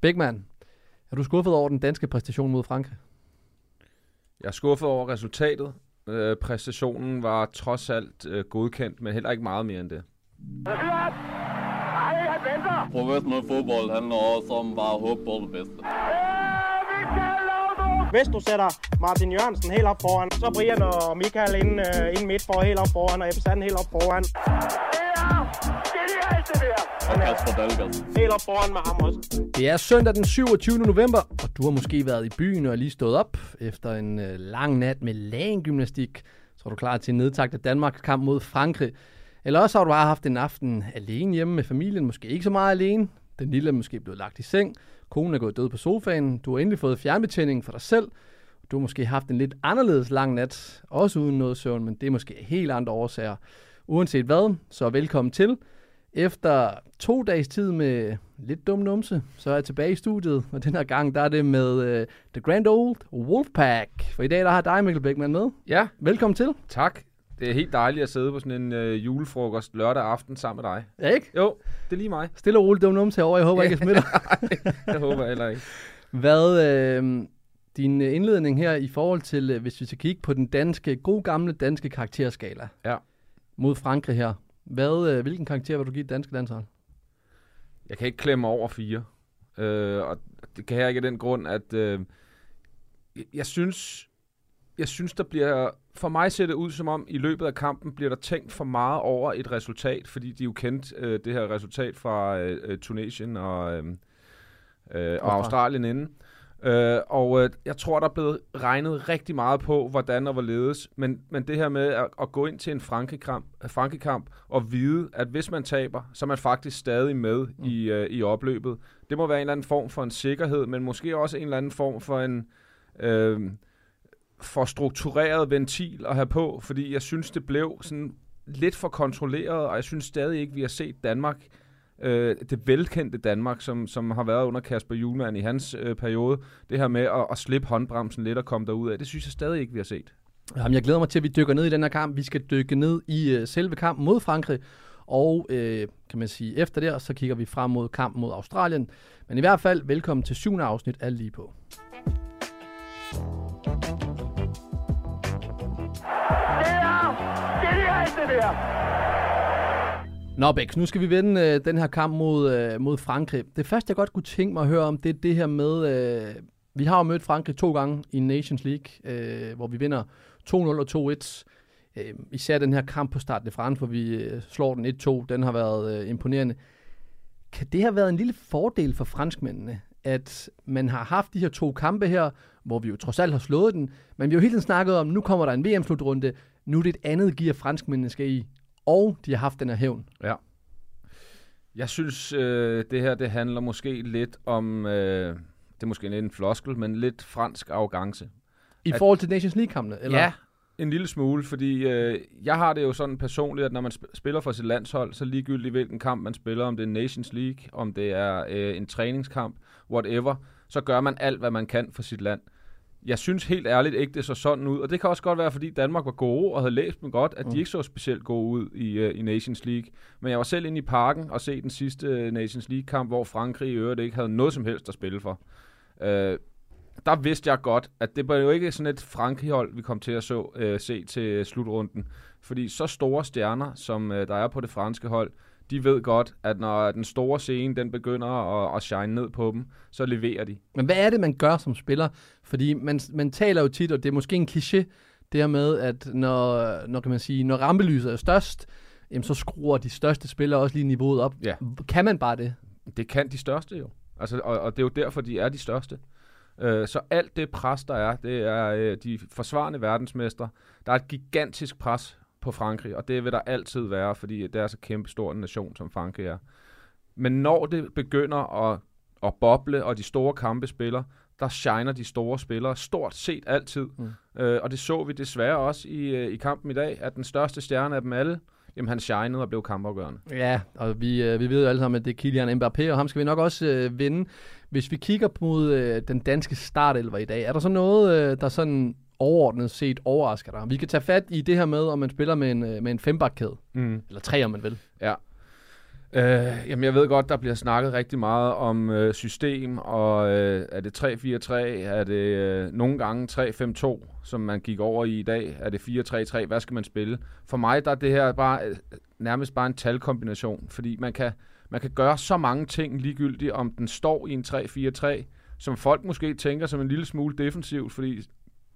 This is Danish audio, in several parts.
Bækman, er du skuffet over den danske præstation mod Frankrig? Jeg er skuffet over resultatet. Øh, præstationen var trods alt øh, godkendt, men heller ikke meget mere end det. Professionel fodbold handler også om bare at håbe på det bedste. Hvis du sætter Martin Jørgensen helt op foran, så Brian og Michael ind, uh, ind midt for helt op foran, og Ebbe Sand helt op foran. Og Kasper Dahlgaard. Helt op foran med ham også. Det er søndag den 27. november, og du har måske været i byen og lige stået op efter en øh, lang nat med lagengymnastik. Så er du klar til en nedtagt af Danmarks kamp mod Frankrig. Eller også har du bare haft en aften alene hjemme med familien, måske ikke så meget alene. Den lille er måske blevet lagt i seng. Konen er gået død på sofaen. Du har endelig fået fjernbetjening for dig selv. Du har måske haft en lidt anderledes lang nat, også uden noget søvn, men det er måske helt andre årsager. Uanset hvad, så velkommen til. Efter to dages tid med lidt dum numse, så er jeg tilbage i studiet, og den her gang, der er det med uh, The Grand Old Wolfpack. For i dag, der har dig, Mikkel Bækman, med. Ja, Velkommen til. tak. Det er helt dejligt at sidde på sådan en øh, julefrokost lørdag aften sammen med dig. Ja, ikke? Jo, det er lige mig. Stille og roligt dum numse herovre. Jeg håber ikke, jeg smitter. Jeg håber heller ikke. Hvad øh, din indledning her i forhold til, øh, hvis vi skal kigge på den danske, god gamle danske karakterskala Ja. mod Frankrig her. Hvad, øh, hvilken karakter vil du give danske landshold? Jeg kan ikke klemme over fire. Øh, og det kan jeg ikke af den grund, at øh, jeg- jeg synes, jeg synes, der bliver... For mig ser det ud som om, i løbet af kampen bliver der tænkt for meget over et resultat, fordi de jo kendte øh, det her resultat fra øh, øh, Tunesien og, øh, øh, og Australien inden. Øh, og øh, jeg tror, der er blevet regnet rigtig meget på, hvordan og hvorledes. Men, men det her med at, at gå ind til en Frankrig-kamp, Frankrig-kamp og vide, at hvis man taber, så er man faktisk stadig med mm. i, øh, i opløbet. Det må være en eller anden form for en sikkerhed, men måske også en eller anden form for en øh, for struktureret ventil at have på, fordi jeg synes, det blev sådan lidt for kontrolleret, og jeg synes stadig ikke, vi har set Danmark øh, det velkendte Danmark, som, som har været under Kasper Julemand i hans øh, periode, det her med at, at slippe håndbremsen lidt og komme derud af, det synes jeg stadig ikke, vi har set. Jamen, jeg glæder mig til, at vi dykker ned i den her kamp. Vi skal dykke ned i øh, selve kampen mod Frankrig, og øh, kan man sige, efter det, så kigger vi frem mod kampen mod Australien. Men i hvert fald, velkommen til syvende afsnit af Lige på. Nå, Bæk, nu skal vi vende øh, den her kamp mod, øh, mod Frankrig. Det første, jeg godt kunne tænke mig at høre om, det er det her med... Øh, vi har jo mødt Frankrig to gange i Nations League, øh, hvor vi vinder 2-0 og 2-1. Øh, især den her kamp på starten i France, hvor vi øh, slår den 1-2, den har været øh, imponerende. Kan det have været en lille fordel for franskmændene, at man har haft de her to kampe her, hvor vi jo trods alt har slået den, men vi har jo hele tiden snakket om, nu kommer der en VM-slutrunde, nu er det et andet gear, franskmændene skal i, og de har haft den her hævn. Ja. Jeg synes, øh, det her det handler måske lidt om, øh, det er måske lidt en floskel, men lidt fransk arrogance. I At- forhold til Nations League-kampene? Eller? Ja, en lille smule, fordi øh, jeg har det jo sådan personligt, at når man sp- spiller for sit landshold, så ligegyldigt hvilken kamp man spiller, om det er Nations League, om det er øh, en træningskamp, whatever, så gør man alt, hvad man kan for sit land. Jeg synes helt ærligt ikke, det så sådan ud, og det kan også godt være, fordi Danmark var gode og havde læst dem godt, at de Mm. ikke så specielt gode ud i, øh, i Nations League. Men jeg var selv inde i parken og se den sidste øh, Nations League-kamp, hvor Frankrig i øvrigt ikke havde noget som helst at spille for. Øh, der vidste jeg godt, at det var jo ikke sådan et Frankrig-hold, vi kom til at så, øh, se til slutrunden. Fordi så store stjerner, som øh, der er på det franske hold, de ved godt, at når den store scene den begynder at, at shine ned på dem, så leverer de. Men hvad er det, man gør som spiller? Fordi man, man taler jo tit, og det er måske en kliché, det her med, at når, når, kan man sige, når rampelyset er størst, jamen, så skruer de største spillere også lige niveauet op. Ja. Kan man bare det? Det kan de største jo. Altså, og, og det er jo derfor, de er de største. Øh, så alt det pres, der er, det er øh, de forsvarende verdensmestre. Der er et gigantisk pres på Frankrig, og det vil der altid være, fordi det er så kæmpe stor en nation, som Frankrig er. Men når det begynder at, at boble, og de store kampe spiller, der shiner de store spillere stort set altid. Mm. Øh, og det så vi desværre også i, øh, i kampen i dag, at den største stjerne af dem alle, jamen han shinede og blev kampafgørende. Ja, og vi, øh, vi ved jo alle sammen, at det er Kylian Mbappé, og ham skal vi nok også øh, vinde. Hvis vi kigger mod øh, den danske startelver i dag, er der så noget, øh, der sådan overordnet set overrasker dig? Vi kan tage fat i det her med, om man spiller med en, øh, med en fembakkæde, Mm. eller tre, om man vil. Ja. Øh, jamen, jeg ved godt, der bliver snakket rigtig meget om øh, system, og øh, er det 3-4-3, er det øh, nogle gange 3-5-2, som man gik over i i dag, er det 4-3-3, hvad skal man spille? For mig der er det her bare øh, nærmest bare en talkombination, fordi man kan, man kan gøre så mange ting ligegyldigt, om den står i en 3-4-3, som folk måske tænker som en lille smule defensivt, fordi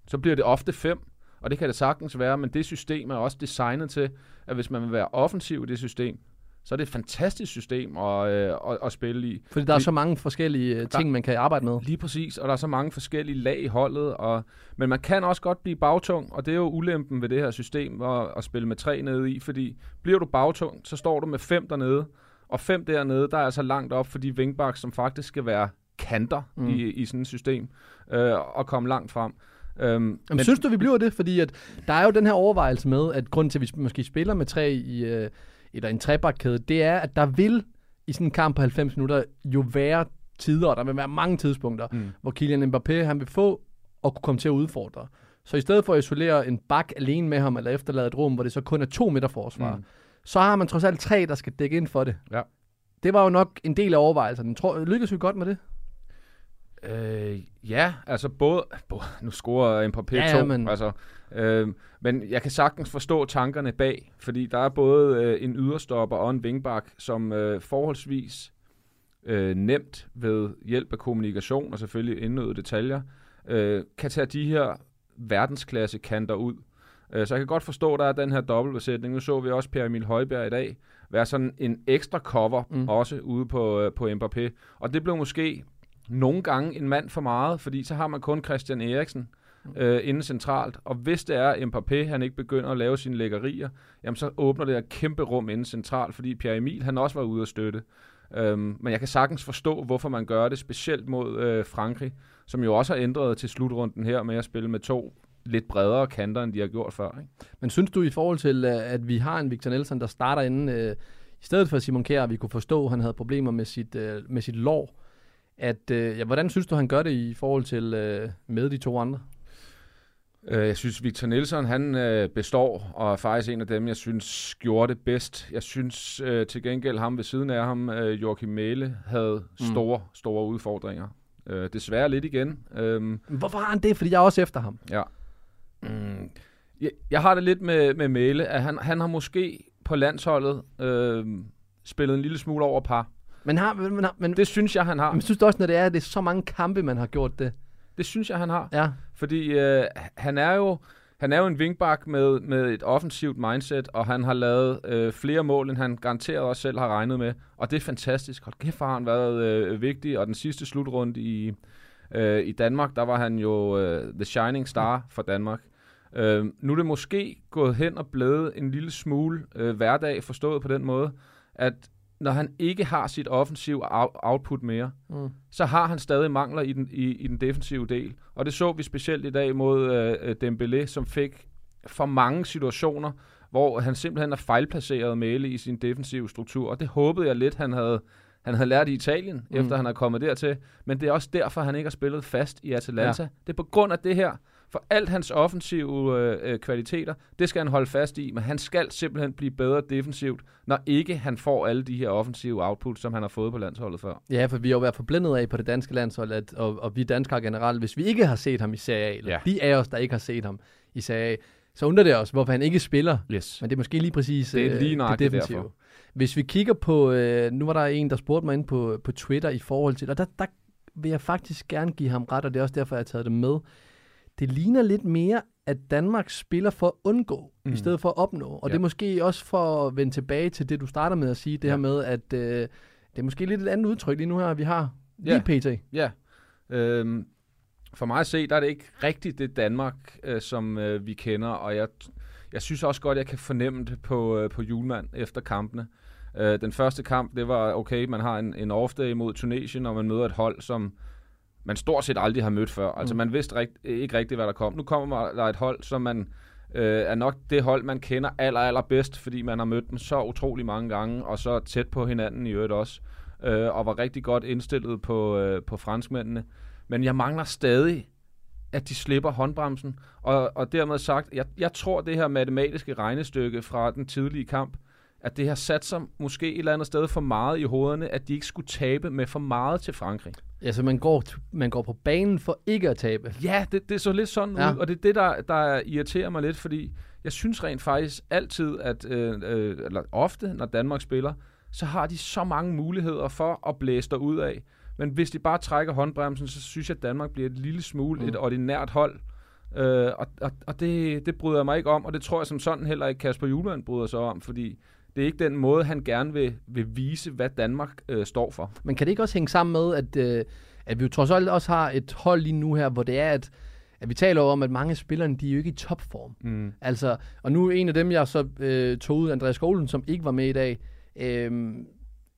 så bliver det ofte 5, og det kan det sagtens være, men det system er også designet til, at hvis man vil være offensiv i det system, så er det et fantastisk system at, øh, at, at spille i. Fordi der er så mange forskellige øh, ting, man kan arbejde med. Lige præcis, og der er så mange forskellige lag i holdet. Og, men man kan også godt blive bagtung, og det er jo ulempen ved det her system at, at spille med tre nede i, fordi bliver du bagtung, så står du med fem dernede, og fem dernede, der er altså langt op for de wingbacks, som faktisk skal være kanter mm. i, i sådan et system, øh, og komme langt frem. Øhm, Jamen, men, synes du, vi bliver det? Fordi at der er jo den her overvejelse med, at grund til, at vi måske spiller med tre i, øh, eller en trebakkæde, det er, at der vil i sådan en kamp på 90 minutter jo være tider, og der vil være mange tidspunkter, mm. hvor Kylian Mbappé han vil få og kunne komme til at udfordre. Så i stedet for at isolere en bak alene med ham, eller efterlade et rum, hvor det så kun er to meter forsvar, mm. så har man trods alt tre, der skal dække ind for det. Ja. Det var jo nok en del af overvejelserne. Tror, lykkes vi godt med det? Øh, ja, altså både, både nu scorer Mbappé ja, 2, ja, men... altså, øh, men jeg kan sagtens forstå tankerne bag, fordi der er både øh, en yderstopper og en vingbak, som øh, forholdsvis øh, nemt ved hjælp af kommunikation og selvfølgelig indnøde detaljer, øh, kan tage de her verdensklasse kanter ud. Øh, så jeg kan godt forstå, at der er den her dobbeltbesætning. Nu så vi også Per Emil Højberg i dag være sådan en ekstra cover mm. også ude på, øh, på Mbappé. Og det blev måske nogle gange en mand for meget, fordi så har man kun Christian Eriksen øh, inde centralt. Og hvis det er Mbappé, han ikke begynder at lave sine lækkerier, jamen så åbner det et kæmpe rum inde centralt, fordi Pierre Emil han også var ude at støtte. Øhm, men jeg kan sagtens forstå, hvorfor man gør det, specielt mod øh, Frankrig, som jo også har ændret til slutrunden her med at spille med to lidt bredere kanter, end de har gjort før. Ikke? Men synes du i forhold til, øh, at vi har en Victor Nelson, der starter inden, øh, i stedet for Simon Kjær, vi kunne forstå, at han havde problemer med sit, øh, med sit lår, at, øh, ja, hvordan synes du, han gør det i forhold til øh, med de to andre? Øh, jeg synes, Victor Nielsen han øh, består, og er faktisk en af dem, jeg synes gjorde det bedst. Jeg synes øh, til gengæld, ham ved siden af ham, øh, Joachim Mæle, havde mm. store, mm. store udfordringer. Øh, desværre lidt igen. Øh, Hvorfor har han det? Fordi jeg er også efter ham. Ja. Mm. Jeg, jeg har det lidt med, med Mæle, at han, han har måske på landsholdet øh, spillet en lille smule over par. Men, har, men, men, det synes jeg, han har. Men synes du også, når det er, det er så mange kampe, man har gjort det? Det synes jeg, han har. Ja. Fordi øh, han er jo han er jo en wingback med, med et offensivt mindset, og han har lavet øh, flere mål, end han garanteret også selv har regnet med. Og det er fantastisk. Hold kæft, har han været øh, vigtig. Og den sidste slutrunde i, øh, i Danmark, der var han jo øh, the shining star for Danmark. Øh, nu er det måske gået hen og blevet en lille smule øh, hverdag, forstået på den måde, at når han ikke har sit offensiv output mere, mm. så har han stadig mangler i den, i, i den defensive del. Og det så vi specielt i dag mod øh, Dembélé, som fik for mange situationer, hvor han simpelthen er fejlplaceret Mæle i sin defensive struktur. Og det håbede jeg lidt, han havde, han havde lært i Italien, mm. efter han er kommet dertil. Men det er også derfor, han ikke har spillet fast i Atalanta. Ja. Det er på grund af det her. For alt hans offensive øh, øh, kvaliteter, det skal han holde fast i, men han skal simpelthen blive bedre defensivt, når ikke han får alle de her offensive outputs, som han har fået på landsholdet før. Ja, for vi har jo været forblændet af på det danske landshold, at, og, og vi danskere generelt, hvis vi ikke har set ham i Serie A, eller ja. de af os, der ikke har set ham i Serie A, så undrer det os, hvorfor han ikke spiller. Yes. Men det er måske lige præcis det, er lige øh, det defensive. Derfor. Hvis vi kigger på, øh, nu var der en, der spurgte mig ind på, på Twitter i forhold til, og der, der vil jeg faktisk gerne give ham ret, og det er også derfor, jeg har taget det med det ligner lidt mere, at Danmark spiller for at undgå, mm. i stedet for at opnå. Og ja. det er måske også for at vende tilbage til det, du starter med at sige, det ja. her med, at øh, det er måske lidt et andet udtryk lige nu her, vi har lige ja. pt. Ja. Øhm, for mig at se, der er det ikke rigtigt det Danmark, øh, som øh, vi kender, og jeg, jeg synes også godt, jeg kan fornemme det på, øh, på julemand efter kampene. Øh, den første kamp, det var okay, man har en, en off-day mod Tunesien, og man møder et hold, som man stort set aldrig har mødt før. Altså mm. man vidste rigt, ikke rigtigt, hvad der kom. Nu kommer der et hold, som man øh, er nok det hold, man kender aller, aller bedst, fordi man har mødt dem så utrolig mange gange, og så tæt på hinanden i øvrigt også, øh, og var rigtig godt indstillet på, øh, på franskmændene. Men jeg mangler stadig, at de slipper håndbremsen, og, og dermed sagt, jeg, jeg tror, det her matematiske regnestykke fra den tidlige kamp at det har sat sig måske et eller andet sted for meget i hovederne, at de ikke skulle tabe med for meget til Frankrig. Ja, så man går, man går på banen for ikke at tabe. Ja, det, det så lidt sådan Ja. ud, og det er det, der, der irriterer mig lidt, fordi jeg synes rent faktisk altid, at øh, øh, eller ofte, når Danmark spiller, så har de så mange muligheder for at blæse der ud af. Men hvis de bare trækker håndbremsen, så synes jeg, at Danmark bliver et lille smule mm. et ordinært hold. Øh, og og, og det, det bryder jeg mig ikke om, og det tror jeg som sådan heller ikke Kasper Julemand bryder sig om, fordi det er ikke den måde, han gerne vil, vil vise, hvad Danmark øh, står for. Men kan det ikke også hænge sammen med, at, øh, at vi jo trods alt også har et hold lige nu her, hvor det er, at, at vi taler om, at mange af spillerne, de er jo ikke i topform. Mm. Altså, og nu er en af dem, jeg så øh, tog ud, Andreas Skolen, som ikke var med i dag, øh,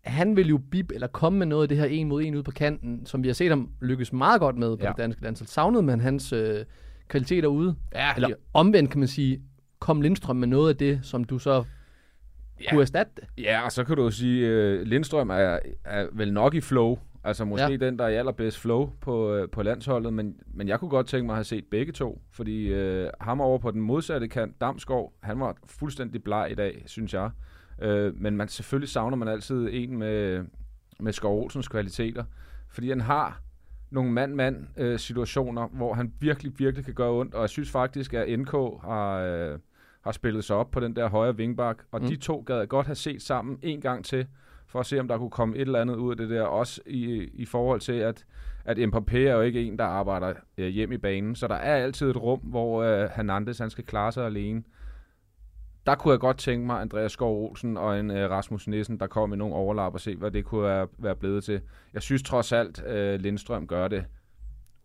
han vil jo bip, eller komme med noget af det her en mod en ude på kanten, som vi har set ham lykkes meget godt med på. Ja. det danske landshold. Savnede man hans øh, kvaliteter ude? Ja, Eller omvendt kan man sige, kom Lindstrøm med noget af det, som du så Ja. kunne erstatte det? Ja, og så kan du jo sige, at Lindstrøm er, er vel nok i flow. Altså måske Ja. den, der er i allerbedst flow på, øh, på landsholdet. Men, men jeg kunne godt tænke mig at have set begge to. Fordi øh, ham over på den modsatte kant, Damskov, han var fuldstændig bleg i dag, synes jeg. Øh, men man, selvfølgelig savner man altid en med, med Skov Olsens kvaliteter. Fordi han har nogle mand-mand-situationer, øh, situationer, hvor han virkelig, virkelig kan gøre ondt. Og jeg synes faktisk, at NK har... Øh, har spillet sig op på den der højre vingbak, og Mm. de to gad jeg godt have set sammen en gang til, for at se, om der kunne komme et eller andet ud af det der, også i, i forhold til, at, at Mbappé er jo ikke en, der arbejder øh, hjem i banen, så der er altid et rum, hvor øh, Hernandez han skal klare sig alene. Der kunne jeg godt tænke mig Andreas Skov Olsen og en øh, Rasmus Nissen, der kom i nogle overlap og se, hvad det kunne være, være blevet til. Jeg synes trods alt, øh, Lindstrøm gør det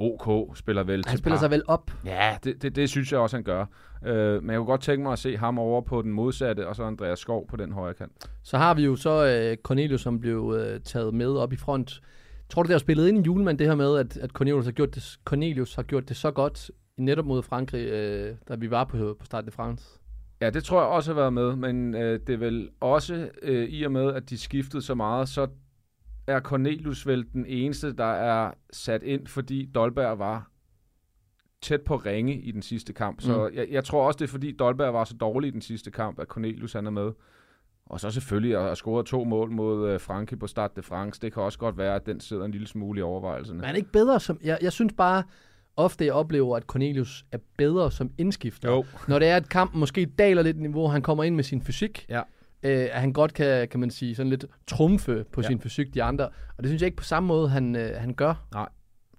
OK, spiller vel Han spiller par. sig vel op. Ja, det, det, det synes jeg også, han gør. Øh, men jeg kunne godt tænke mig at se ham over på den modsatte, og så Andreas Skov på den højre kant. Så har vi jo så øh, Cornelius, som blev øh, taget med op i front. Tror du, det har spillet ind i julemand, det her med, at, at Cornelius, har gjort det, Cornelius har gjort det så godt netop mod Frankrig, øh, da vi var på, på Stade de France? Ja, det tror jeg også har været med, men øh, det er vel også øh, i og med, at de skiftede så meget, så er Cornelius vel den eneste, der er sat ind, fordi Dolberg var tæt på ringe i den sidste kamp. Så Mm. jeg, jeg tror også, det er fordi Dolberg var så dårlig i den sidste kamp, at Cornelius han er med. Og så selvfølgelig at, at score to mål mod øh, Frankrig på Stade de France. Det kan også godt være, at den sidder en lille smule i overvejelserne. Men er han ikke bedre som... Jeg, jeg synes bare, ofte jeg oplever, at Cornelius er bedre som indskifter. Jo. Når det er, at kampen måske daler lidt niveau, han kommer ind med sin fysik, Ja. Øh, at han godt kan, kan man sige, sådan lidt trumfe på ja. Sin fysik de andre. Og det synes jeg ikke på samme måde, han, øh, han gør.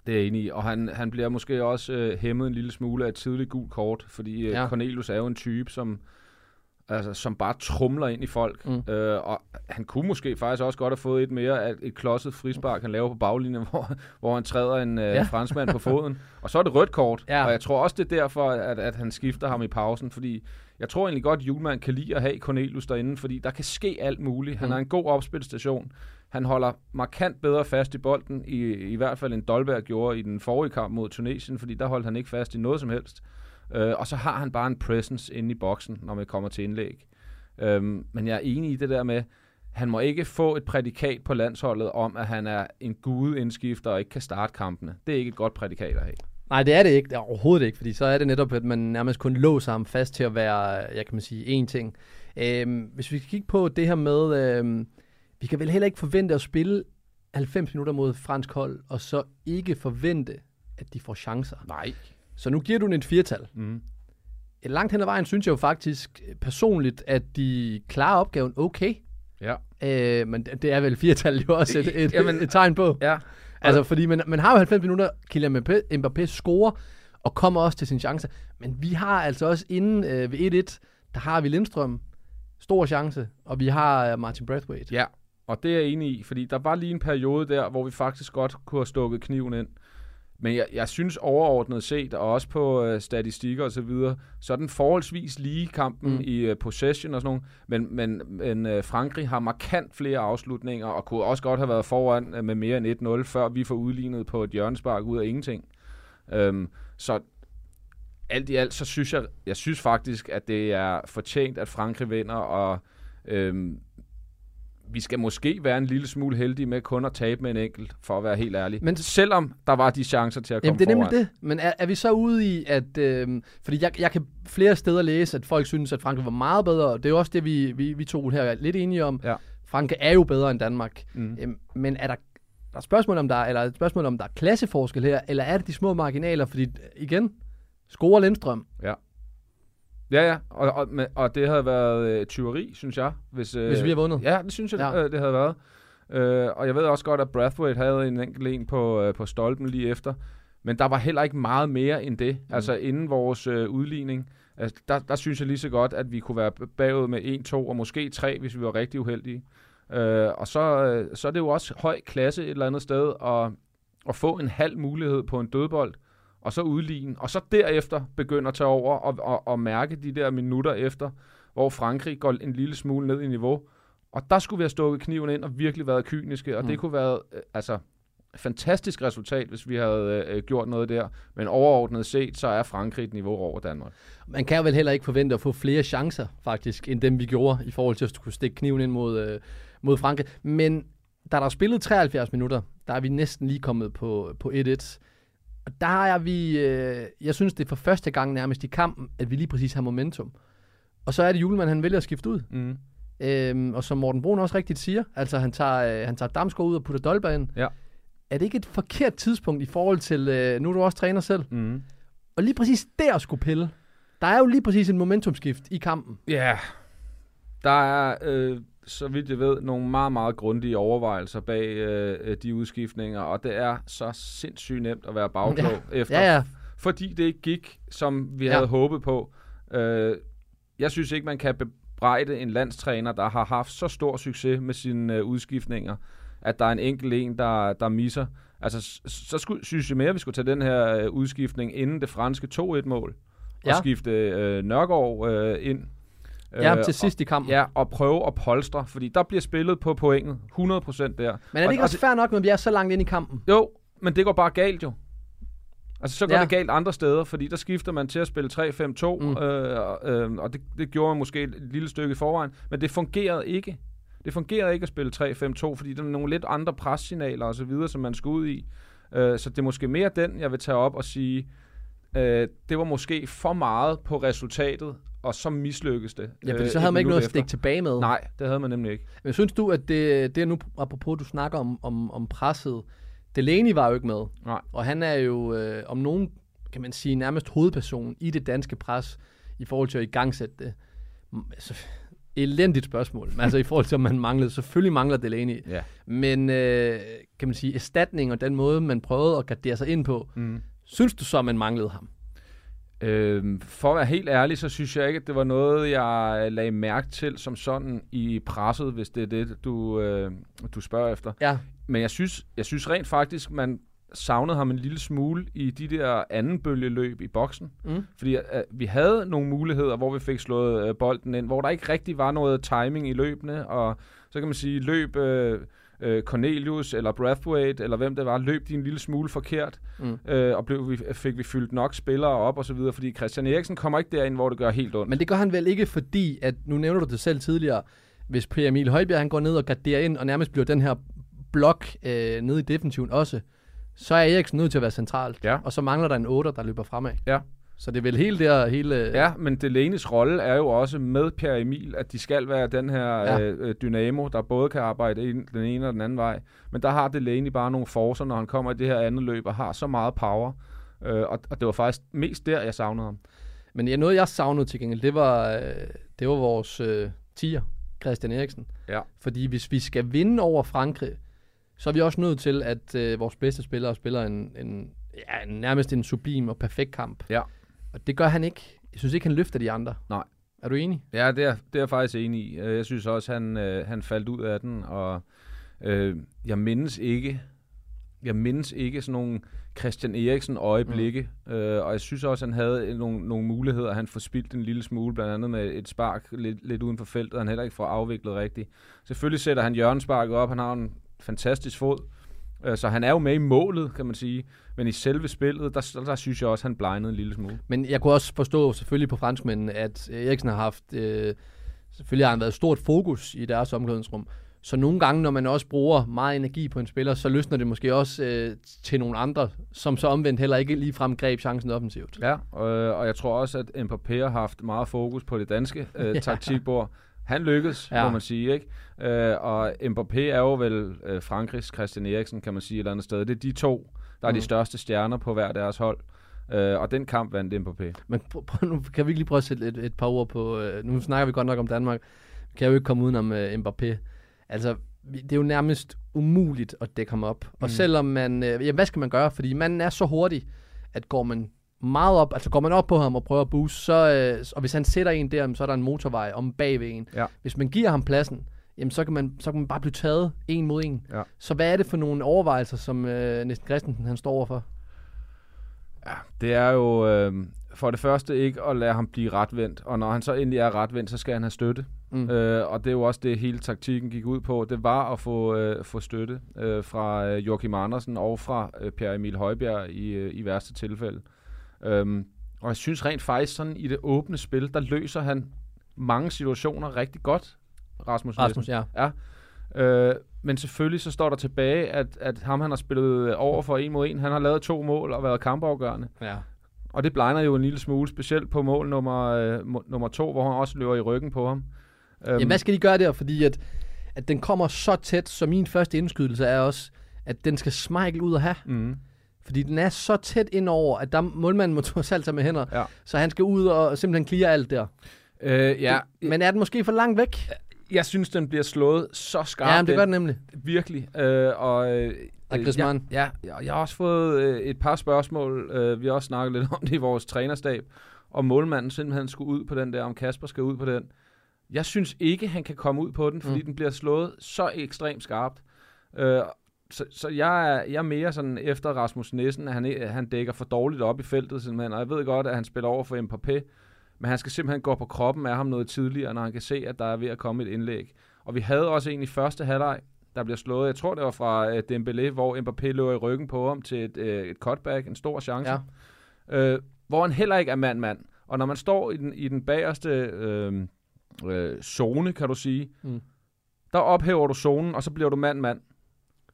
Det er jeg enig i. Og han, han bliver måske også øh, hæmmet en lille smule af et tidligt gult kort, fordi øh, Ja. Cornelius er jo en type, som, altså, som bare trumler ind i folk. Mm. Øh, og han kunne måske faktisk også godt have fået et mere af et klodset frispark, han laver på baglinjen, hvor, hvor han træder en øh, ja. franskmand på foden. Og så er det rødt kort. Ja. Og jeg tror også, det er derfor, at, at han skifter ham i pausen, fordi jeg tror egentlig godt, at Julemand kan lide at have Cornelius derinde, fordi der kan ske alt muligt. Han Mm. har en god opspilstation. Han holder markant bedre fast i bolden, i, i hvert fald end Dolberg gjorde i den forrige kamp mod Tunesien, fordi der holdt han ikke fast i noget som helst. Øh, og så har han bare en presence inde i boksen, når man kommer til indlæg. Øhm, men jeg er enig i det der med, han må ikke få et prædikat på landsholdet om, at han er en gudeindskifter og ikke kan starte kampene. Det er ikke et godt prædikat at have. Nej, det er det ikke. Det er overhovedet ikke, fordi så er det netop, at man nærmest kun låser ham fast til at være, jeg kan man sige, én ting. Øhm, hvis vi skal kigge på det her med, øhm, vi kan vel heller ikke forvente at spille 90 minutter mod fransk hold, og så ikke forvente, at de får chancer. Nej. Så nu giver du den et firtal. Mm. Langt hen ad vejen synes jeg jo faktisk personligt, at de klarer opgaven okay. Ja. Øh, men det det er vel firtal jo også et, et, Jamen- et tegn på. Ja. Altså, fordi man, man har jo 90 minutter, Kylian Mbappé, Mbappé scorer, og kommer også til sin chance. Men vi har altså også inden øh, ved 1-1, der har vi Lindstrøm, stor chance, og vi har øh, Martin Brathwaite. Ja, og det er jeg enig i, fordi der var lige en periode der, hvor vi faktisk godt kunne have stukket kniven ind. Men jeg, jeg synes overordnet set, og også på øh, statistikker og så videre, så er den forholdsvis lige kampen mm. i øh, possession og sådan noget. Men, men, men øh, Frankrig har markant flere afslutninger, og kunne også godt have været foran øh, med mere end 1-0, før vi får udlignet på et hjørnespark ud af ingenting. Øhm, så alt i alt, så synes jeg, jeg synes faktisk, at det er fortjent, at Frankrig vinder, og øhm, vi skal måske være en lille smule heldige med kun at tabe med en enkelt, for at være helt ærlig. Men- selvom der var de chancer til at komme Jamen, det er nemlig foran. det. Men er, er vi så ude i, at... Øh, fordi jeg, jeg kan flere steder læse, at folk synes, at Frankrig var meget bedre. og Det er jo også det, vi, vi, vi to her er lidt enige om. Ja. Frankrig er jo bedre end Danmark. Mm. Øhm, men er der, der er spørgsmål om der, er- eller er et spørgsmål om der er klasseforskel her, eller er det de små marginaler? Fordi igen, scorer Lindstrøm. Ja, ja, og, og, men- og det havde været øh, tyveri, synes jeg. Hvis, øh, Hvis vi har vundet. Ja, det synes jeg, Ja. ja. øh, det havde været. Øh, og jeg ved også godt, at Brathwaite havde en enkelt en på, øh, på stolpen lige efter. Men der var heller ikke meget mere end det. Mm. Altså inden vores øh, udligning, altså, der, der synes jeg lige så godt, at vi kunne være bagud med 1, 2 og måske 3, hvis vi var rigtig uheldige. Øh, og så, øh, så er det jo også høj klasse et eller andet sted at, at få en halv mulighed på en dødbold, og så udligne, og så derefter begynde at tage over og, og, og mærke de der minutter efter, hvor Frankrig går en lille smule ned i niveau. Og der skulle vi have stukket kniven ind og virkelig været kyniske, og mm. Det kunne været øh, altså, fantastisk resultat, hvis vi havde øh, gjort noget der. Men overordnet set, så er Frankrig et niveau over Danmark. Man kan vel heller ikke forvente at få flere chancer, faktisk, end dem vi gjorde, i forhold til at kunne stikke kniven ind mod, øh, mod Frankrig. Men da der er spillet 73 minutter, der er vi næsten lige kommet på, på 1-1. Og der er vi, øh, jeg synes det er for første gang nærmest i kampen, at vi lige præcis har momentum. Og så er det Julemand, han vælger at skifte ud. Mm. Øhm, og som Morten Brun også rigtigt siger, altså han tager, øh, han tager Damsgaard ud og putter Dolberg ind. Ja. Er det ikke et forkert tidspunkt i forhold til, øh, nu er du også træner selv, Mm. og lige præcis der skulle pille? Der er jo lige præcis en momentumskift i kampen. Ja, der er, øh, så vidt jeg ved, nogle meget, meget grundige overvejelser bag øh, øh, de udskiftninger, og det er så sindssygt nemt at være bagklog ja. efter, Ja, ja. fordi det ikke gik, som vi Ja. havde håbet på. Øh, jeg synes ikke, man kan bebrejde en landstræner, der har haft så stor succes med sine øh, udskiftninger, at der er en enkelt en, der, der misser. Altså, så skulle, synes jeg mere, at vi skulle tage den her øh, udskiftning inden det franske 2-1-mål, Ja. og skifte øh, Nørgaard øh, ind. Ja, Øh, til sidst i kampen. Ja, og prøve at polstre, fordi der bliver spillet på pointet 100% der. Men er det Og- ikke og også fair nok, når vi er så langt ind i kampen? Jo, men det går bare galt jo. Altså, så går Ja. det galt andre steder, fordi der skifter man til at spille 3-5-2, Mm. mm. øh, øh, og det, det gjorde man måske et lille stykke i forvejen, men det fungerede ikke. Det fungerede ikke at spille 3-5-2, fordi der er nogle lidt andre pressignaler og så videre, som man skal ud i. Øh, så det er måske mere den, jeg vil tage op og sige, øh, det var måske for meget på resultatet, og så mislykkes det. Ja, fordi øh, så havde man ikke noget at efter. stikke tilbage med. Nej, det havde man nemlig ikke. Men synes du, at det, det er nu, apropos du snakker om, om, om presset, Delaney var jo ikke med. Nej. Og han er jo øh, om nogen, kan man sige, nærmest hovedperson i det danske pres, i forhold til at igangsætte det. Altså, elendigt spørgsmål. Altså i forhold til, om man manglede. Selvfølgelig mangler Delaney. Ja. Men øh, kan man sige, erstatning og den måde, man prøvede at gardere sig ind på, Mm. synes du så, at man manglede ham? Øhm, for at være helt ærlig, så synes jeg ikke, at det var noget, jeg lagde mærke til som sådan i presset, hvis det er det, du, øh, du spørger efter. Ja, Men jeg synes, jeg synes rent faktisk, man savnede ham en lille smule i de der anden bølgeløb i boksen. Mm. Fordi øh, vi havde nogle muligheder, hvor vi fik slået øh, bolden ind, hvor der ikke rigtig var noget timing i løbene, og så kan man sige, løb øh, øh, Cornelius eller Brathwaite, eller hvem det var, løb de en lille smule forkert, Mm. øh, og blev vi, fik vi fyldt nok spillere op og så videre, fordi Christian Eriksen kommer ikke derind, hvor det gør helt ondt. Men det gør han vel ikke, fordi, at nu nævner du det selv tidligere, hvis Per Emil Højbjerg han går ned og garderer ind, og nærmest bliver den her blok øh, nede i defensiven også, så er Eriksen nødt til at være centralt. Ja. Og så mangler der en 8, der løber fremad. Ja. Så det er vel hele der, hele... Ja, men Delaney's rolle er jo også med Per Emil, at de skal være den her Ja. ja. øh, dynamo, der både kan arbejde den ene og den anden vej. Men der har Delaney bare nogle forcer, når han kommer i det her andet løb, og har så meget power. Øh, og, og det var faktisk mest der, jeg savnede ham. Men ja, noget jeg savnede til gengæld, det var, øh, det var vores øh, tier, Christian Eriksen. Ja. Fordi hvis vi skal vinde over Frankrig, så er vi også nødt til, at øh, vores bedste spillere spiller en, en, ja, nærmest en sublim og perfekt kamp. Ja. Og det gør han ikke. Jeg synes ikke, han løfter de andre. Nej. Er du enig? Ja, det er, det er jeg faktisk enig i. Øh, Jeg synes også, han, øh, han faldt ud af den, og øh, jeg mindes ikke, jeg mindes ikke sådan nogle Christian Eriksen øjeblikke, mm. øh, og jeg synes også, han havde nogle, nogle muligheder, han forspildt en lille smule, blandt andet med et spark lidt, lidt uden for feltet, han heller ikke får afviklet rigtigt. Selvfølgelig sætter han hjørnesparket op, han har en fantastisk fod, så han er jo med i målet, kan man sige, men i selve spillet, der, der, der synes jeg også, han blegnede en lille smule. Men jeg kunne også forstå selvfølgelig på franskmændene, at Eriksen har haft... Øh, selvfølgelig har han været et stort fokus i deres omklædningsrum. Så nogle gange, når man også bruger meget energi på en spiller, så løsner det måske også øh, til nogle andre, som så omvendt heller ikke ligefrem greb chancen offensivt. Ja, og, og jeg tror også, at Mbappé har haft meget fokus på det danske øh, Ja. taktikbord. Han lykkedes, ja. Må man sige, ikke? Øh, og Mbappé er jo vel øh, Frankrigs Christian Eriksen, kan man sige et eller andet sted. Det er de to, der er de Mm. største stjerner på hver deres hold. Øh, og den kamp vandt Mbappé. Men prøv, prøv, nu kan vi ikke lige prøve at sætte et, et par ord på... Øh, nu snakker vi godt nok om Danmark. Kan jeg jo ikke komme udenom øh, Mbappé. Altså, det er jo nærmest umuligt at dække ham op. Og Mm. selvom man... Øh, jamen, hvad skal man gøre? Fordi manden er så hurtig, at går man meget op, altså går man op på ham og prøver at booste, så, øh, og hvis han sætter en der, så er der en motorvej om bagved en. Ja. Hvis man giver ham pladsen, jamen så kan man, så kan man bare blive taget en mod en. Ja. Så hvad er det for nogle overvejelser, som øh, Næsten Christensen han står overfor? Ja, det er jo øh, for det første ikke at lade ham blive retvendt. Og når han så endelig er retvendt, så skal han have støtte. Mm. Øh, og det er jo også det, hele taktikken gik ud på. Det var at få, øh, få støtte øh, fra øh, Joachim Andersen og fra øh, Per Emil Højbjerg i, øh, i værste tilfælde. Øhm, og jeg synes rent faktisk, sådan i det åbne spil, der løser han mange situationer rigtig godt, Rasmus, Rasmus, ja. Øh, men selvfølgelig så står der tilbage, at, at ham han har spillet over for en mod en, han har lavet to mål og været kampafgørende. ja. Og det blegner jo en lille smule, specielt på mål nummer, øh, nummer to, hvor han også løber i ryggen på ham. Øhm, Jamen, hvad skal de gøre der? Fordi at, at den kommer så tæt, så min første indskydelse er også, at den skal Schmeichel ud og have. mm, Fordi den er så tæt ind over, at der målmanden må trods alt tage med hænder. Ja. Så han skal ud og simpelthen clear alt der. øh, ja, Men er den måske for langt væk? jeg synes, den bliver slået så skarpt. Ja, men det gør den nemlig. Virkelig. Øh, og, øh, Og øh, Griezmann. ja, ja, og jeg har også fået øh, et par spørgsmål. Øh, vi har også snakket lidt om det i vores trænerstab. Om målmanden simpelthen skulle ud på den der, om Kasper skal ud på den. Jeg synes ikke, han kan komme ud på den, fordi mm. den bliver slået så ekstremt skarpt. Øh, så, så jeg, er, jeg er mere sådan efter Rasmus Nissen, at han, han dækker for dårligt op i feltet simpelthen. Og jeg ved godt, at han spiller over for Mbappé, men han skal simpelthen gå på kroppen af ham noget tidligere, når han kan se, at der er ved at komme et indlæg. Og vi havde også en i første halvleg, der bliver slået. Jeg tror, det var fra uh, Dembélé, hvor Mbappé løber i ryggen på ham til et, uh, et cutback, en stor chance. Ja. Øh, hvor han heller ikke er mand-mand. Og når man står i den, i den bagerste øh, øh, zone, kan du sige, Mm. der ophæver du zonen, og så bliver du mand-mand,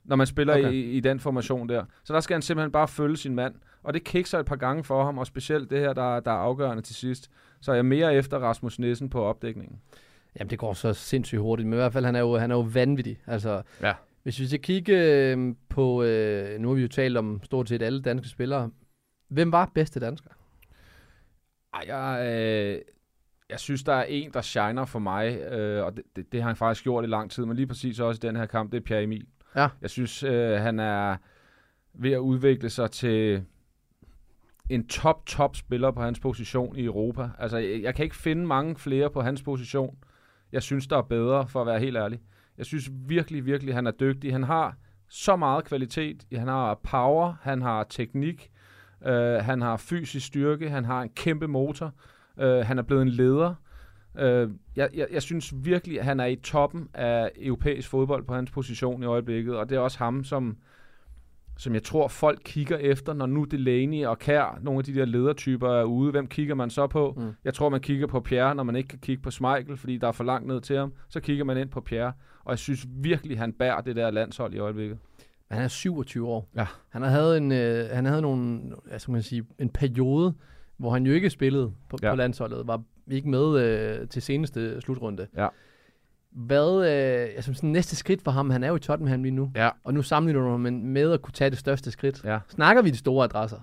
når man spiller Okay. i, i den formation der. Så der skal han simpelthen bare følge sin mand. Og det kikser et par gange for ham, og specielt det her, der, der er afgørende til sidst. Så er jeg mere efter Rasmus Nissen på opdækningen. Jamen, det går så sindssygt hurtigt. Men i hvert fald, han er jo, han er jo vanvittig. Altså, Ja. hvis vi skal kigge øh, på... Øh, nu har vi jo talt om stort set alle danske spillere. Hvem var bedste dansker? Ej, jeg, øh, jeg synes, der er en, der shiner for mig, øh, og det, det, det har han faktisk gjort i lang tid, men lige præcis også i den her kamp, det er Pierre Emil. Ja. Jeg synes, øh, han er ved at udvikle sig til en top, top spiller på hans position i Europa. Altså, jeg, jeg kan ikke finde mange flere på hans position. Jeg synes, der er bedre, for at være helt ærlig. Jeg synes virkelig, virkelig, han er dygtig. Han har så meget kvalitet. Han har power, han har teknik, øh, han har fysisk styrke, han har en kæmpe motor. Øh, han er blevet en leder. Øh, jeg, jeg, jeg synes virkelig, at han er i toppen af europæisk fodbold på hans position i øjeblikket, og det er også ham, som, som jeg tror, folk kigger efter, når nu Delaney og Kær, nogle af de der ledertyper er ude. Hvem kigger man så på? Mm. Jeg tror, man kigger på Pierre, når man ikke kan kigge på Schmeichel, fordi der er for langt ned til ham. Så kigger man ind på Pierre, og jeg synes virkelig, han bærer det der landshold i øjeblikket. Han er 27 år. Ja. Han har havde en, øh, han havde nogle, skal man sige, en periode, hvor han jo ikke spillede på, ja. På landsholdet, var ikke med øh, til seneste slutrunde. Ja. Hvad, øh, altså sådan næste skridt for ham, han er jo i Tottenham lige nu, Ja. og nu sammenligner du ham med- at kunne tage det største skridt. Ja. Snakker vi de store adresser?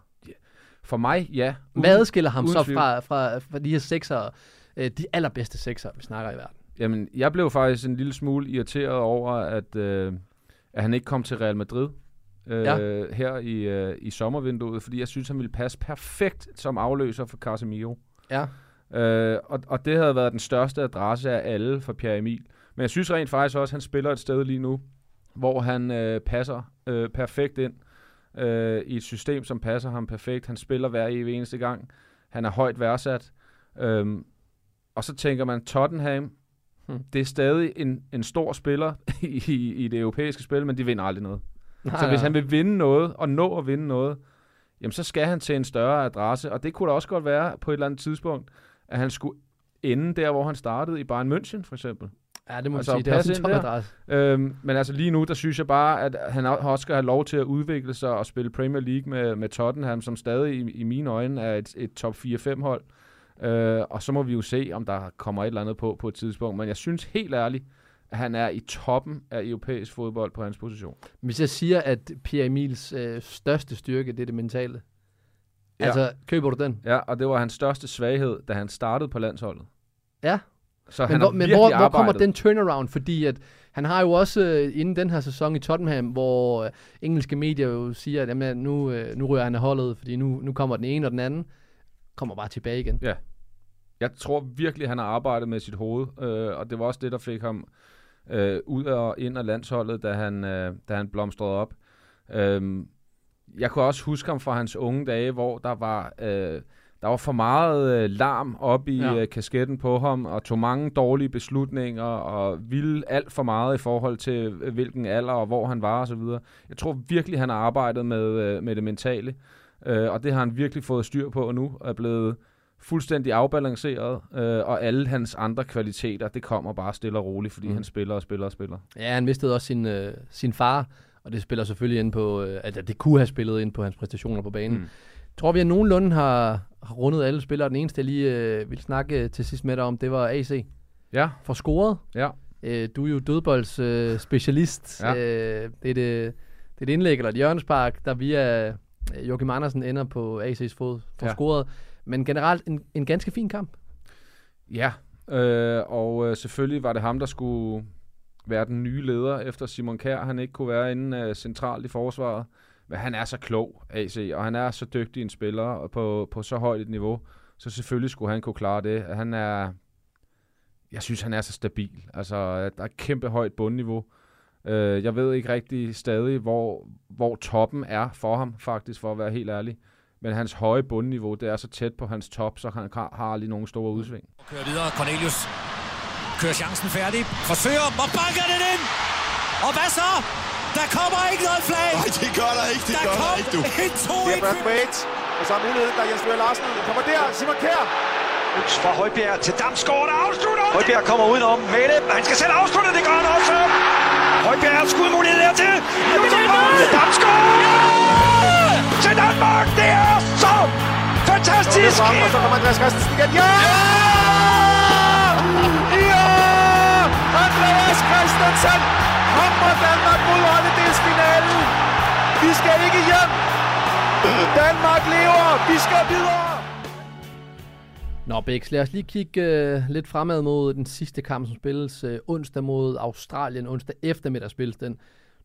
For mig, ja. Hvad adskiller ham uden så fra, fra, fra de her sekser, øh, de allerbedste sekser, vi snakker i verden? Jamen, jeg blev faktisk en lille smule irriteret over, at, øh, at han ikke kom til Real Madrid øh, Ja. her i, øh, i sommervinduet, fordi jeg synes, han ville passe perfekt som afløser for Casemiro. Ja. Øh, og, og det havde været den største adresse af alle for Pierre Emil. Men jeg synes rent faktisk også, at han spiller et sted lige nu, hvor han øh, passer øh, perfekt ind øh, i et system, som passer ham perfekt. Han spiller hver evig eneste gang. Han er højt værdsat. Øhm, og så tænker man, Tottenham, Hmm. det er stadig en, en stor spiller i, i det europæiske spil, men de vinder aldrig noget. Nej, Så hvis han vil vinde noget, og nå at vinde noget, jamen så skal han til en større adresse. Og det kunne da også godt være på et eller andet tidspunkt, at han skulle ende der, hvor han startede i Bayern München for eksempel. Ja, det må Altså, altså, sige. Det er en topadresse. Øhm, men altså lige nu, der synes jeg bare, at han også skal have lov til at udvikle sig og spille Premier League med, med Tottenham, som stadig i, i mine øjne er et, et top 4-5 hold. Øh, og så må vi jo se, om der kommer et eller andet på på et tidspunkt. Men jeg synes helt ærligt, han er i toppen af europæisk fodbold på hans position. Hvis jeg siger, at Pierre Emils øh, største styrke, det er det mentale. Ja. Ja. Altså, køber du den? Ja, og det var hans største svaghed, da han startede på landsholdet. Ja. Så Men, han hvor, men hvor, hvor kommer den turnaround? Fordi at han har jo også øh, inden den her sæson i Tottenham, hvor øh, engelske medier jo siger, at jamen, nu, øh, nu rører han af holdet, fordi nu, nu kommer den ene og den anden. Kommer bare tilbage igen. Jeg tror virkelig, han har arbejdet med sit hoved, øh, og det var også det, der fik ham øh, ud og ind af landsholdet, da han, øh, da han blomstrede op. Øhm, jeg kunne også huske ham fra hans unge dage, hvor der var, øh, der var for meget øh, larm op i Ja. øh, kasketten på ham, og tog mange dårlige beslutninger, og ville alt for meget i forhold til, øh, hvilken alder og hvor han var osv. Jeg tror virkelig, han har arbejdet med, øh, med det mentale, øh, og det har han virkelig fået styr på nu, og er blevet fuldstændig afbalanceret, øh, og alle hans andre kvaliteter, det kommer bare stille og roligt, fordi Mm. han spiller og spiller og spiller. Ja, han mistede også sin, øh, sin far, og det spiller selvfølgelig ind på, øh, altså det kunne have spillet ind på hans præstationer på banen. Mm. Tror vi, at nogenlunde har, har rundet alle spillere. Den eneste, jeg lige øh, vil snakke øh, til sidst med dig om, det var AC. Ja, For scoret. ja. Øh, du er jo dødbolds øh, specialist. Ja. Øh, det, er det, det er et indlæg eller et hjørnespark, der via øh, Joachim Andersen ender på AC's fod for. Ja. scoret. Men generelt en, en ganske fin kamp. Ja, øh, og øh, selvfølgelig var det ham, der skulle være den nye leder, efter Simon Kær han ikke kunne være inde øh, centralt i forsvaret. Men han er så klog, AC, og han er så dygtig en spiller og på, på så højt et niveau, så selvfølgelig skulle han kunne klare det. Han er, jeg synes, han er så stabil. Altså, øh, der er et kæmpe højt bundniveau. Øh, jeg ved ikke rigtig stadig, hvor, hvor toppen er for ham, faktisk, for at være helt ærlig. Men hans høje bundniveau, det er så tæt på hans top, så han har, aldrig nogen store udsving. Kører videre. Cornelius kører chancen færdig. Forsøger og banker den ind. Og hvad så? Der kommer ikke noget flag. Nej, det gør der ikke, det der gør der ikke, du. en 2 Det er Brad Bates. Og så er muligheden, der er Jens Løger Larsen. Kommer der, Simon Kjær. Fra Højbjerg til Damsgaard, der afslutter. Højbjerg kommer udenom med det. Han skal selv afslutte, det gør han også. Højbjerg har skudmulighed dertil. Damsgaard! Fantastisk. Frem, og så kommer Andreas Christensen igen. Ja! Ja! Andreas Christensen kommer Danmark mod ottendelsfinalen. Vi skal ikke hjem. Danmark lever. Vi skal videre. Nå, Bæks, lad os lige kigge øh, lidt fremad mod den sidste kamp, som spilles øh, onsdag mod Australien. Onsdag eftermiddag spilles den.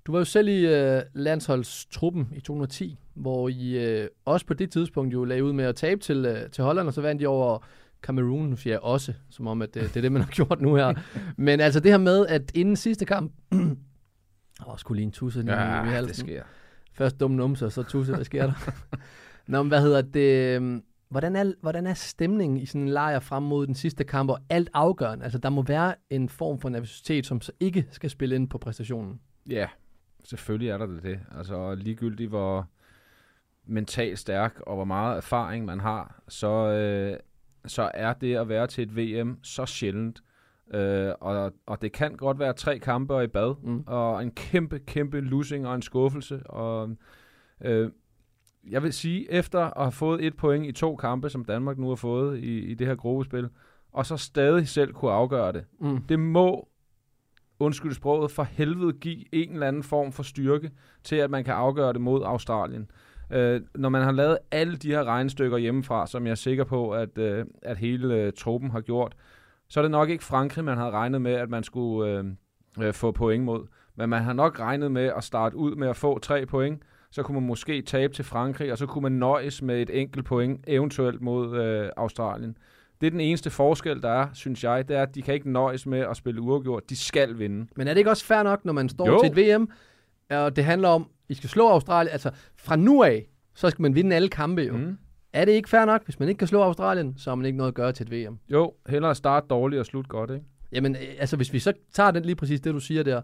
Du var jo selv i øh, landsholdstruppen i 2010, hvor I øh, også på det tidspunkt jo lagde ud med at tabe til, øh, til Holland, og så vandt I over Cameroon, jeg også, som om at øh, det er det, man har gjort nu her. Men altså det her med, at inden sidste kamp... Åh, skulle lige en tusse lige i halsen. det sker. Først dum numse, så tusse, hvad sker der? Nå, men hvad hedder det? øhm, Hvordan er, hvordan er stemningen i sådan en lejr frem mod den sidste kamp, og alt afgørende? Altså, der må være en form for nervøsitet, som så ikke skal spille ind på præstationen. Ja, selvfølgelig er der det. det. Altså ligegyldigt hvor mentalt stærk og hvor meget erfaring man har, så, øh, så er det at være til et VM så sjældent. Øh, og, og det kan godt være tre kampe og i bad, Mm. og en kæmpe, kæmpe losing og en skuffelse. Og, øh, jeg vil sige, efter at have fået et point i to kampe, som Danmark nu har fået i, i det her gruppespil, og så stadig selv kunne afgøre det, Mm. det må, undskyld sproget, for helvede give en eller anden form for styrke til, at man kan afgøre det mod Australien. Øh, når man har lavet alle de her regnestykker hjemmefra, som jeg er sikker på, at, øh, at hele øh, truppen har gjort, så er det nok ikke Frankrig, man havde regnet med, at man skulle øh, øh, få point mod. Men man har nok regnet med at starte ud med at få tre point, så kunne man måske tabe til Frankrig, og så kunne man nøjes med et enkelt point, eventuelt mod øh, Australien. Det er den eneste forskel, der er, synes jeg, det er, at de kan ikke nøjes med at spille uafgjort. De skal vinde. Men er det ikke også fair nok, når man står Jo. til et VM, og det handler om, I skal slå Australien, altså fra nu af, så skal man vinde alle kampe jo. Mm. Er det ikke fair nok, hvis man ikke kan slå Australien, så har man ikke noget at gøre til et VM? Jo, hellere starte dårligt og slutte godt, ikke? Jamen, øh, altså hvis vi så tager den lige præcis det, du siger der,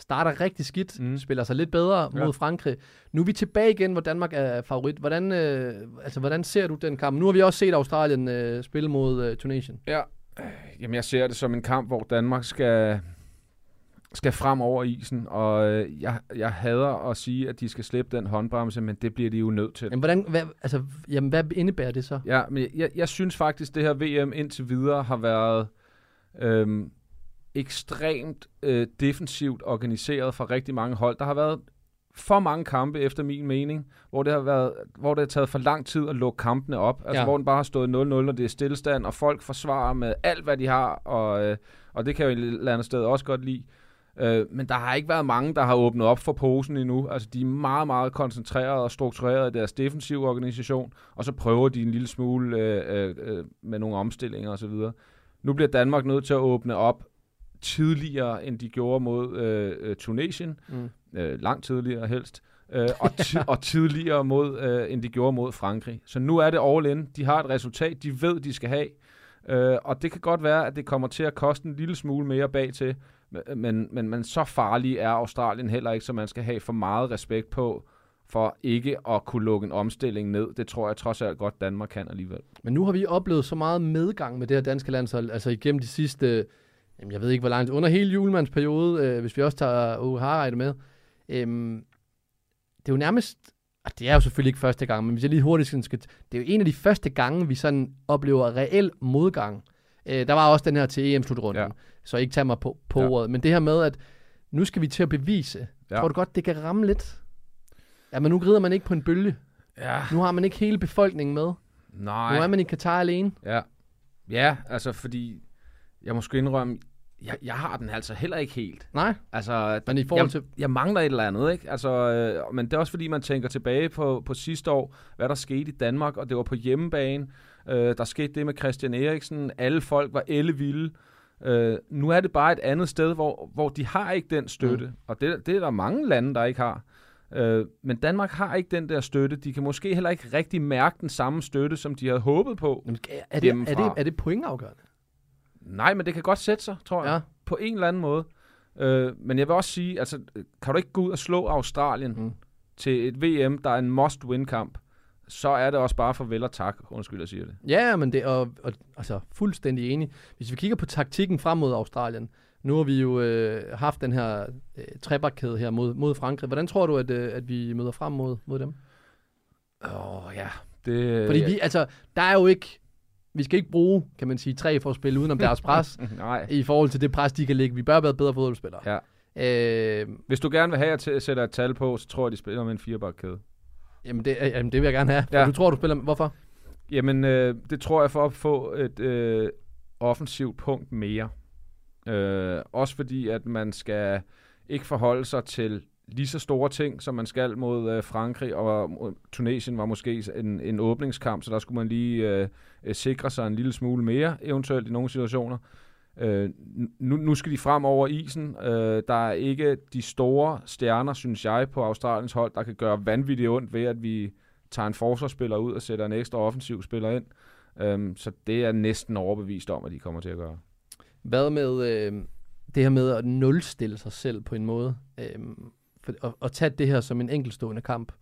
starter rigtig skidt, mm. Mm. spiller sig lidt bedre Ja. mod Frankrig. Nu er vi tilbage igen, hvor Danmark er favorit. Hvordan, øh, altså, hvordan ser du den kamp? Nu har vi også set Australien øh, spille mod øh, Tunesien. Ja, øh, jamen jeg ser det som en kamp, hvor Danmark skal, skal frem over isen, og øh, jeg, jeg hader at sige, at de skal slippe den håndbremse, men det bliver de jo nødt til. Jamen, hvordan, hvad, altså, jamen, hvad indebærer det så? Ja, men jeg, jeg synes faktisk, det her VM indtil videre har været øhm, ekstremt øh, defensivt organiseret fra rigtig mange hold. Der har været for mange kampe, efter min mening, hvor det har, været, hvor det har taget for lang tid at lukke kampene op. Altså, Ja. ja. hvor den bare har stået 0-0, og det er stillestand, og folk forsvarer med alt, hvad de har, og, øh, og det kan jeg jo et eller andet sted også godt lide. Øh, men der har ikke været mange, der har åbnet op for posen endnu. Altså, de er meget, meget koncentreret og struktureret i deres defensive organisation, og så prøver de en lille smule øh, øh, øh, med nogle omstillinger osv. Nu bliver Danmark nødt til at åbne op tidligere, end de gjorde mod øh, øh, Tunesien. Mm. Øh, langt tidligere helst. Øh, og, ti- og tidligere mod, øh, end de gjorde mod Frankrig. Så nu er det all in. De har et resultat, de ved, de skal have. Øh, og det kan godt være, at det kommer til at koste en lille smule mere bag til. Men, men, men så farlig er Australien heller ikke, så man skal have for meget respekt på, for ikke at kunne lukke en omstilling ned. Det tror jeg trods alt godt, Danmark kan alligevel. Men nu har vi oplevet så meget medgang med det her danske landshold, altså igennem de sidste, jamen jeg ved ikke hvor langt, under hele julemandsperiode, øh, hvis vi også tager Åge Harreide med. Øhm, det er jo nærmest, og det er jo selvfølgelig ikke første gang, men hvis jeg lige hurtigt skal, det er jo en af de første gange, vi sådan oplever reel modgang. Øh, der var også den her til EM-slutrunden, ja. Så ikke tage mig på, på Ja. ordet, men det her med, at nu skal vi til at bevise. Ja. Tror du godt, det kan ramme lidt? Ja, men nu grider man ikke på en bølge. Ja. Nu har man ikke hele befolkningen med. Nej. Nu er man i Katar alene. Ja. Ja, altså fordi, jeg må sgu indrømme, jeg, jeg har den altså heller ikke helt. Nej, Altså, Men i forhold jeg, til- jeg mangler et eller andet, ikke? Altså, øh, men det er også fordi, man tænker tilbage på, på sidste år, hvad der skete i Danmark, og det var på hjemmebane. Øh, der skete det med Christian Eriksen. Alle folk var ellevilde. Øh, nu er det bare et andet sted, hvor, hvor de har ikke den støtte. Mm. Og det, det er der mange lande, der ikke har. Øh, men Danmark har ikke den der støtte. De kan måske heller ikke rigtig mærke den samme støtte, som de havde håbet på. Jamen, er, det, er, det, er det pointafgørende? Nej, men det kan godt sætte sig, tror jeg. Ja. På en eller anden måde. Øh, men jeg vil også sige, altså, kan du ikke gå ud og slå Australien mm. til et VM, der er en must-win-kamp, så er det også bare farvel og tak. Undskyld, jeg siger det. Ja, men det er og, og, altså, fuldstændig enig. Hvis vi kigger på taktikken frem mod Australien, nu har vi jo øh, haft den her øh, trebakkæde her mod, mod Frankrig. Hvordan tror du, at, øh, at vi møder frem mod, mod dem? Åh, oh, ja. Det, Fordi vi, altså, der er jo ikke, vi skal ikke bruge, kan man sige, tre for at spille udenom deres pres, Nej. i forhold til det pres, de kan lægge. Vi bør være bedre fodboldspillere. Ja. Øh, Hvis du gerne vil have, at jeg sætter et tal på, så tror jeg, de spiller med en firebakkæde. Jamen, det, øh, jamen, det vil jeg gerne have. Ja. Ja. Du tror, du spiller... Hvorfor? Jamen, øh, det tror jeg for at få et øh, offensivt punkt mere. Øh, også fordi, at man skal ikke forholde sig til lige så store ting, som man skal mod øh, Frankrig, og mod Tunesien var måske en, en åbningskamp, så der skulle man lige øh, sikre sig en lille smule mere, eventuelt i nogle situationer. Øh, nu, nu skal de frem over isen. Øh, der er ikke de store stjerner, synes jeg, på Australiens hold, der kan gøre vanvittigt ondt ved, at vi tager en forsvarsspiller ud og sætter en ekstra offensiv spiller ind. Øhm, så det er næsten overbevist om, at de kommer til at gøre. Hvad med øh, det her med at nulstille sig selv på en måde? Øh, for, og, og tage det her som en enkeltstående kamp.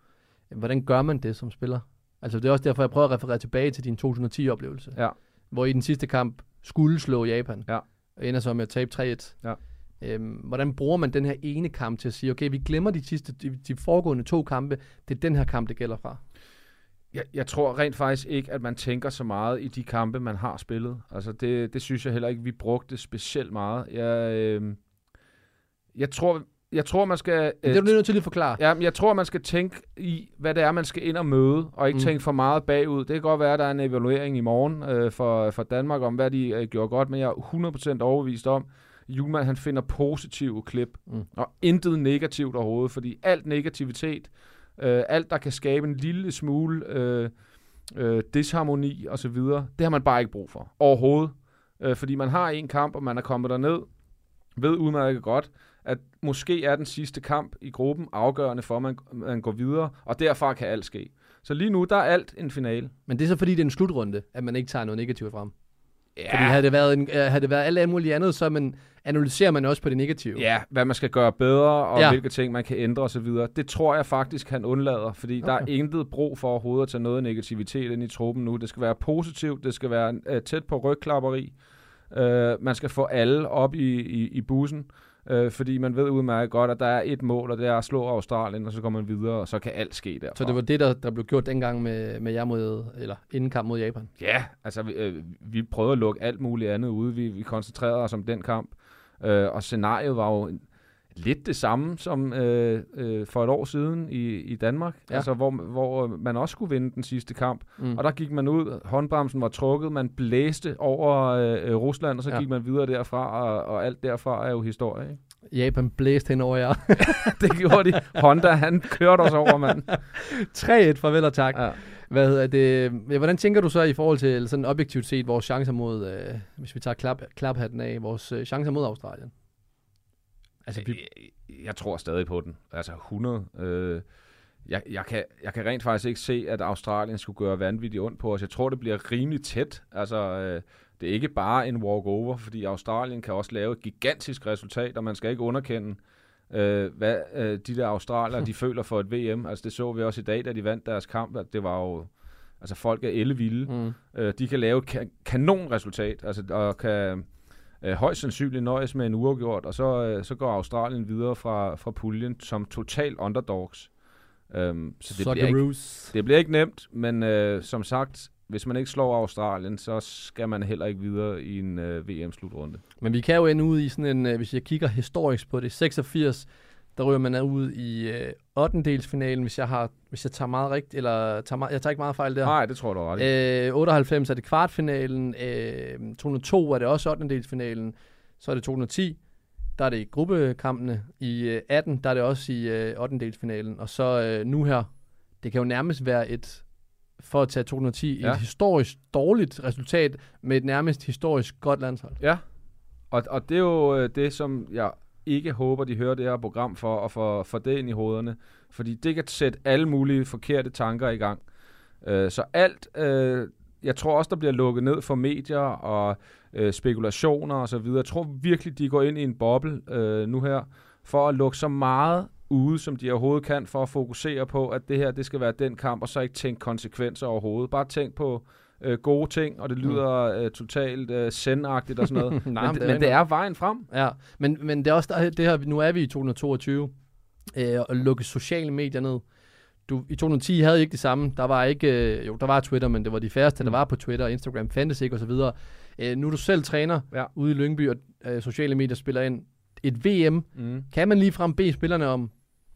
Hvordan gør man det som spiller? Altså det er også derfor, jeg prøver at referere tilbage til din 2010-oplevelse. Ja. Hvor i den sidste kamp skulle slå Japan. Ja. Og ender så med at tabe 3-1. Ja. Øhm, hvordan bruger man den her ene kamp til at sige, okay, vi glemmer de sidste, de, de foregående to kampe. Det er den her kamp, det gælder fra. Jeg, jeg tror rent faktisk ikke, at man tænker så meget i de kampe, man har spillet. Altså det, det synes jeg heller ikke, vi brugte specielt meget. Jeg, øh, jeg, tror, jeg tror, man skal... Men det er du lige nødt til at forklare. Ja, jeg tror, man skal tænke i, hvad det er, man skal ind og møde, og ikke Mm. tænke for meget bagud. Det kan godt være, at der er en evaluering i morgen øh, for, for Danmark om, hvad de øh, gjorde godt, men jeg er 100% overbevist om, Julemand han finder positive klip, Mm. og intet negativt overhovedet, fordi alt negativitet, øh, alt der kan skabe en lille smule øh, øh, disharmoni osv., det har man bare ikke brug for overhovedet. Øh, fordi man har en kamp, og man er kommet derned, ved udmærket godt, at måske er den sidste kamp i gruppen afgørende for, at man, man går videre, og derfra kan alt ske. Så lige nu, der er alt en finale. Men det er så fordi, det er en slutrunde, at man ikke tager noget negativt frem. Ja, Fordi havde det været, en, øh, havde det været alt muligt andet, så man, analyserer man også på det negative. ja, hvad man skal gøre bedre, og Ja. hvilke ting man kan ændre osv. Det tror jeg faktisk, han undlader, fordi okay. der er intet brug for overhovedet at tage noget negativitet ind i truppen nu. Det skal være positivt, det skal være uh, tæt på rygklapperi. Uh, man skal få alle op i, i, i bussen. Øh, fordi man ved udmærket godt, at der er et mål, og det er at slå Australien, og så går man videre, og så kan alt ske derfra. Så det var det, der, der blev gjort dengang med, med jer mod, eller inden kamp mod Japan. Ja, altså vi, øh, vi prøvede at lukke alt muligt andet ude. Vi, vi koncentrerede os om den kamp. Øh, og scenariet var jo lidt det samme som øh, øh, for et år siden i, i Danmark. Ja. Altså hvor, hvor man også skulle vinde den sidste kamp. Mm. Og der gik man ud, håndbremsen var trukket, man blæste over øh, øh, Rusland, og så Ja. gik man videre derfra, og, og alt derfra er jo historie. Ikke? Japan blæste hen over jer. det gjorde de. Honda, han kørte os over, mand. 3-1, farvel og tak. Ja. Hvad hedder det? Ja, hvordan tænker du så i forhold til sådan objektivt set vores chancer mod, øh, hvis vi tager klap, klaphatten af, vores øh, chancer mod Australien? Altså, vi, Jeg, jeg tror stadig på den. Altså 100. Øh, jeg, jeg, kan, jeg kan rent faktisk ikke se, at Australien skulle gøre vanvittigt ondt på os. Jeg tror, det bliver rimelig tæt. Altså, øh, det er ikke bare en walkover, fordi Australien kan også lave et gigantisk resultat, og man skal ikke underkende, øh, hvad øh, de der australier, de føler for et VM. Altså, det så vi også i dag, da de vandt deres kamp, at det var jo... Altså, folk er ellevilde. mm, Øh, de kan lave et ka- kanonresultat, altså, og kan øh, højst sandsynligt nøjes med en uafgjort, og så, øh, så går Australien videre fra, fra puljen som total underdogs. Øhm, så det bliver, ikke, det bliver ikke nemt, men øh, som sagt, hvis man ikke slår Australien, så skal man heller ikke videre i en øh, VM-slutrunde. Men vi kan jo ende ud i sådan en, øh, hvis jeg kigger historisk på det, 86, der ryger man ud i øh, 8. hvis jeg har, hvis jeg tager meget rigtigt, eller tager meget, jeg tager ikke meget fejl der. Nej, det tror jeg, du ret. Øh, 98 er det kvartfinalen, øh, 202 er det også 8. så er det 210, der er det i gruppekampene. I øh, 18, der er det også i øh, 8. og så øh, nu her, det kan jo nærmest være et, for at tage 210, ja. Ja. et historisk dårligt resultat med et nærmest historisk godt landshold. Ja, og, og det er jo øh, det, som jeg ikke håber, de hører det her program for, at få for det ind i hovederne. Fordi det kan sætte alle mulige forkerte tanker i gang. Øh, så alt, øh, jeg tror også, der bliver lukket ned for medier og øh, spekulationer og så videre. Jeg tror virkelig, de går ind i en boble øh, nu her, for at lukke så meget ude, som de overhovedet kan, for at fokusere på, at det her, det skal være den kamp, og så ikke tænke konsekvenser overhovedet. Bare tænk på øh, gode ting, og det lyder øh, totalt øh, sendagtigt og sådan noget. Nej, men, men det, det er men det er vejen frem. Ja, men, men det er også der, det her, nu er vi i 2022, øh, og lukke sociale medier ned. Du, I 2010 havde I ikke det samme. Der var ikke, øh, jo, der var Twitter, men det var de færreste, mm. der var på Twitter, Instagram fandtes ikke osv. Øh, nu er du selv træner Ja. ude i Lyngby, og øh, sociale medier spiller ind. Et VM, Mm. kan man lige frem bede spillerne om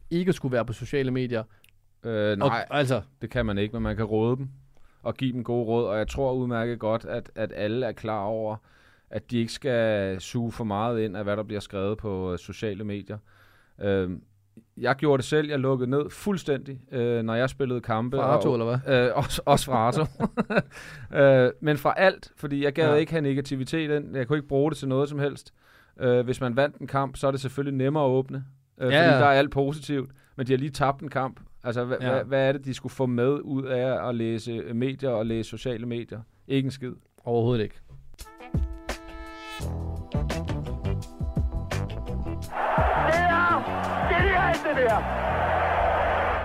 ikke at skulle være på sociale medier? Øh, nej, Og, altså, det kan man ikke, men man kan råde dem og give dem gode råd, og jeg tror udmærket godt, at, at alle er klar over, at de ikke skal suge for meget ind af, hvad der bliver skrevet på øh, sociale medier. Øh, jeg gjorde det selv, jeg lukkede ned fuldstændig, øh, når jeg spillede kampe. fra Arto, og, eller hvad? Øh, også, også fra Arto. øh, men fra alt, fordi jeg gad Ja. ja. ikke have negativitet ind. Jeg kunne ikke bruge det til noget som helst. Øh, hvis man vandt en kamp, så er det selvfølgelig nemmere at åbne. Øh, Ja, fordi ja. der er alt positivt. Men de har lige tabt en kamp. Altså, hva, Ja. ja. hvad er det, de skulle få med ud af at læse øh, medier og læse sociale medier? Ikke en skid. Overhovedet ikke.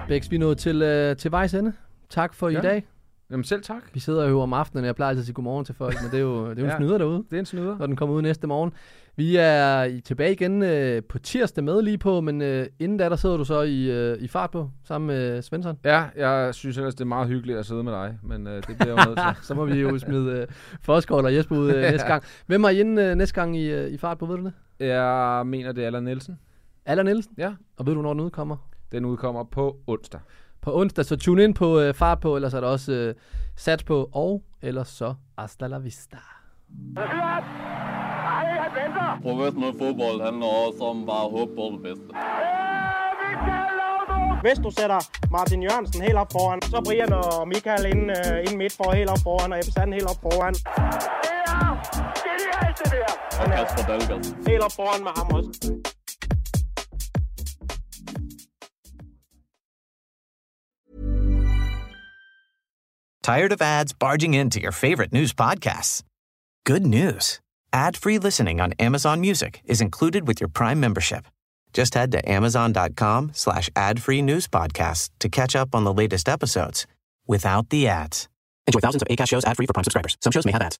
Bæks, vi er nået til, øh, til vejs ende. Tak for ja. i dag. Jamen selv tak. Vi sidder jo om aftenen, og jeg plejer altid at sige godmorgen til folk, men det er jo, det er jo en Ja. snyder derude, Det er en snyder. når den kommer ud næste morgen. Vi er tilbage igen øh, på tirsdag med lige på, men øh, inden da, der sidder du så i, øh, i fart på, sammen med Svensson. Ja, jeg synes ellers, det er meget hyggeligt at sidde med dig, men øh, det bliver jo nødt til. Så må vi jo smide øh, Foskål og Jesper ud øh, næste gang. Hvem er inde øh, næste gang i, øh, i fart på, ved du det? Jeg mener, det er Allan Nielsen. Allan Nielsen? Ja. Og ved du, hvornår den udkommer? Den udkommer på onsdag. På onsdag, så tune ind på øh, fart på, ellers er der også øh, sats på, og ellers så hasta la vista. Professionel fodbold handler også om bare at håbe på det bedste. Hvis du sætter Martin Jørgensen helt op foran, så Brian og Michael ind, uh, ind midt for helt op foran, og Ebbe Sand helt op foran. Og Kasper Dahlgaard. Helt op foran med ham også. Tired of ads barging into your favorite news podcasts? Good news. Ad-free listening on Amazon Music is included with your Prime membership. Just head to amazon.com slash ad-free news podcasts to catch up on the latest episodes without the ads. Enjoy thousands of ACAST shows ad-free for Prime subscribers. Some shows may have ads.